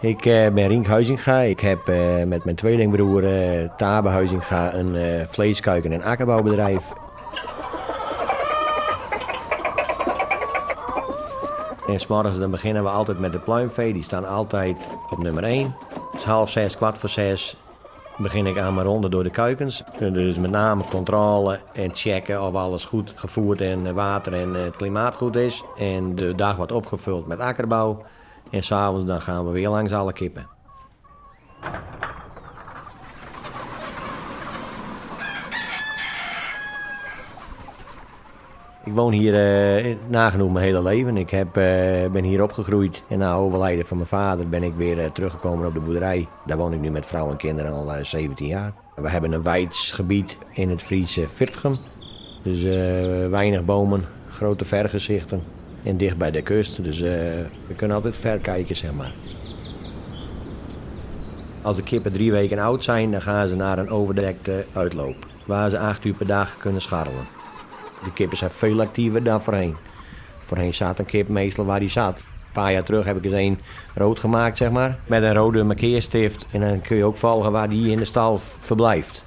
Ik uh, ben Rink Huizinga. Ik heb uh, met mijn tweelingbroer uh, Tabe Huizinga een vleeskuiken- en akkerbouwbedrijf. En s'morgens dan beginnen we altijd met de pluimvee. Die staan altijd op nummer 1. Het is half zes, kwart voor zes begin ik aan mijn ronde door de kuikens. Dus met name controle en checken of alles goed gevoerd en water en het klimaat goed is. En de dag wordt opgevuld met akkerbouw. En s'avonds dan gaan we weer langs alle kippen. Ik woon hier uh, nagenoeg mijn hele leven. Ik heb, uh, ben hier opgegroeid en na overlijden van mijn vader ben ik weer uh, teruggekomen op de boerderij. Daar woon ik nu met vrouw en kinderen al 17 jaar. We hebben een weidsgebied in het Friese Virtgem. Dus weinig bomen, grote vergezichten en dicht bij de kust. Dus we kunnen altijd ver kijken, zeg maar. Als de kippen drie weken oud zijn, dan gaan ze naar een overdekte uitloop. Waar ze acht uur per dag kunnen scharrelen. De kippen zijn veel actiever dan voorheen. Voorheen zat een kip meestal waar die zat. Een paar jaar terug heb ik eens een rood gemaakt, zeg maar. Met een rode markeerstift. En dan kun je ook volgen waar die in de stal verblijft.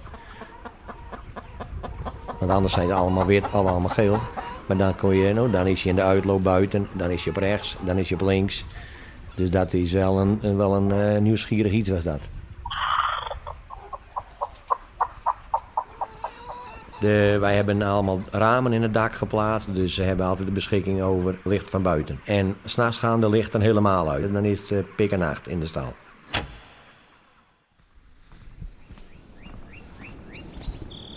Want anders zijn ze allemaal wit, allemaal geel. Maar dan, kon je, nou, dan is je in de uitloop buiten, dan is je op rechts, dan is je op links. Dus dat is wel een, wel een uh, nieuwsgierig iets was dat. De, wij hebben allemaal ramen in het dak geplaatst, dus ze hebben altijd de beschikking over licht van buiten. En s'nachts gaan de lichten helemaal uit. Dan is het uh, pik en nacht in de stal.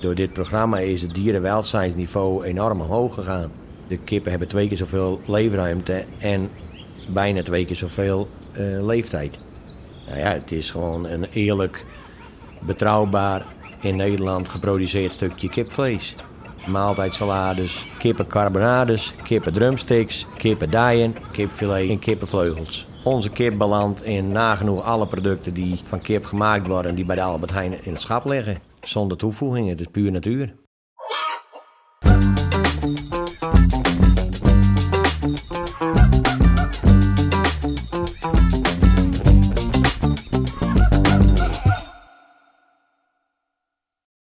Door dit programma is het dierenwelzijnsniveau enorm omhoog gegaan. De kippen hebben twee keer zoveel leefruimte en bijna twee keer zoveel uh, leeftijd. Nou ja, het is gewoon een eerlijk, betrouwbaar in Nederland geproduceerd stukje kipvlees. Maaltijdsalades, kippencarbonades, kippendrumsticks, kippendijen, kipfilet en kippenvleugels. Onze kip belandt in nagenoeg alle producten die van kip gemaakt worden... die bij de Albert Heijn in het schap liggen. Zonder toevoegingen, het is puur natuur.